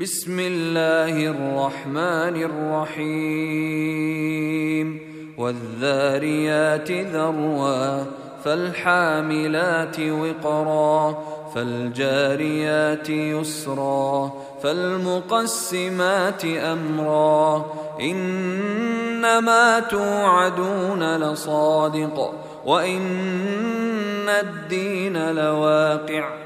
بسم الله الرحمن الرحيم. والذاريات ذروا فالحاملات وقرا فالجاريات يسرا فالمقسمات أمرا. إنما توعدون لصادق وإن الدين لواقع.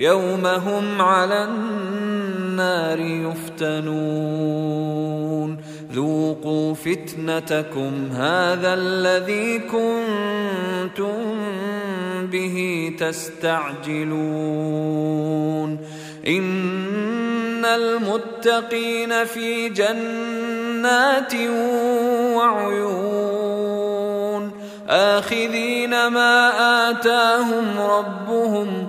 يوم هم على النار يفتنون. ذوقوا فتنتكم هذا الذي كنتم به تستعجلون. إن المتقين في جنات وعيون. آخذين ما آتاهم ربهم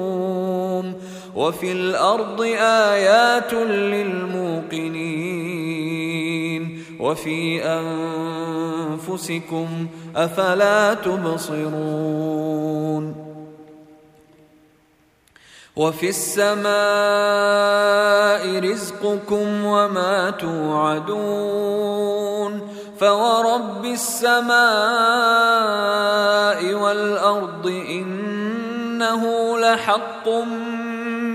وفي الأرض آيات للموقنين وفي أنفسكم أفلا تبصرون وفي السماء رزقكم وما توعدون فورب السماء والأرض إنه لحق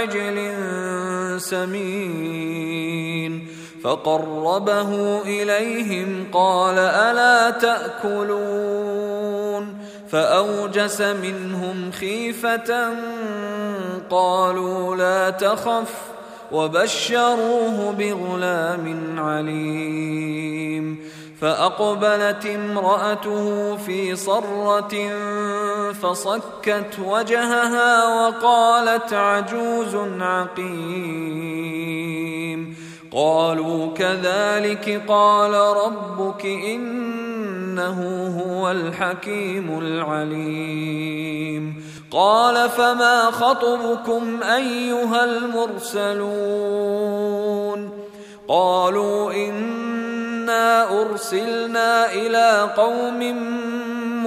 بعجل سمين فقربه إليهم قال ألا تأكلون فأوجس منهم خيفة قالوا لا تخف وبشروه بغلام عليم فأقبلت امرأته في صرة فصكت وجهها وقالت عجوز عقيم. قالوا كذلك قال ربك إنه هو الحكيم العليم. قال فما خطبكم أيها المرسلون؟ قالوا إنا أرسلنا إلى قوم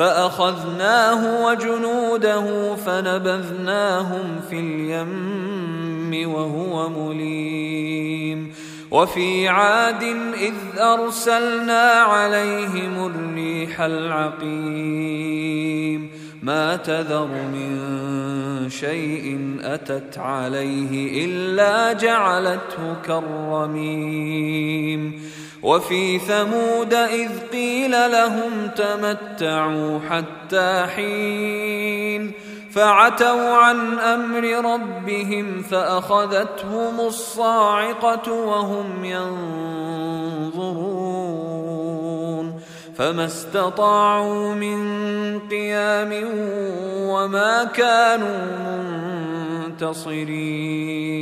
فأخذناه وجنوده فنبذناهم في اليم وهو مليم. وفي عاد إذ أرسلنا عليهم الريح العقيم. ما تذر من شيء أتت عليه إلا جعلته كالرميم. وفي ثمود إذ قيل لهم تمتعوا حتى حين فعتوا عن أمر ربهم فأخذتهم الصاعقة وهم ينظرون. فما استطاعوا من قيام وما كانوا منتصرين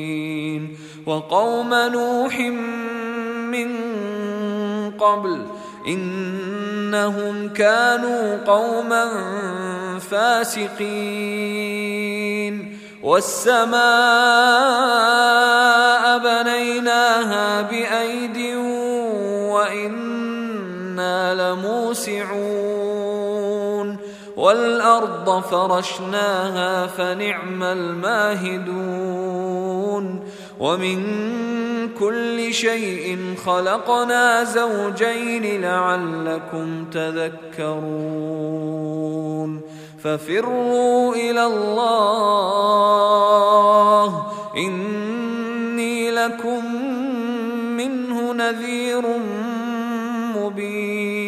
وقوم نوح من قبل انهم كانوا قوما فاسقين والسماء لموسعون والأرض فرشناها فنعم الماهدون. ومن كل شيء خلقنا زوجين لعلكم تذكرون. ففروا إلى الله. إني لكم منه نذير مبين.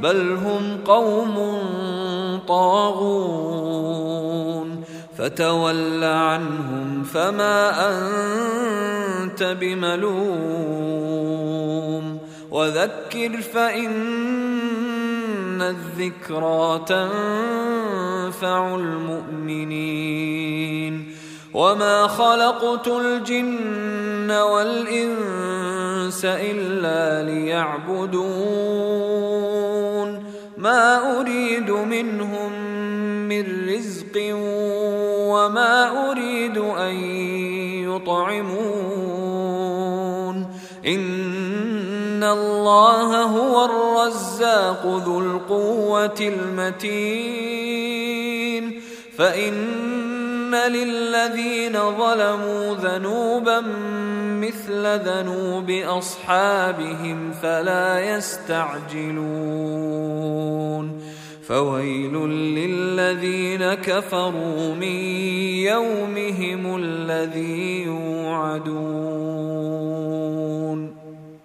بل هم قوم طاغون. فتول عنهم فما أنت بملوم. وذكر فإن الذكرى تنفع المؤمنين. وما خلقت الجن والإنس إلا ليعبدون. ما اريد منهم من رزق وما اريد ان يطعمون ان الله هو الرزاق ذو القوه المتين للذين ظلموا ذنوبا مثل ذنوب اصحابهم فلا يستعجلون فويل للذين كفروا من يومهم الذي يوعدون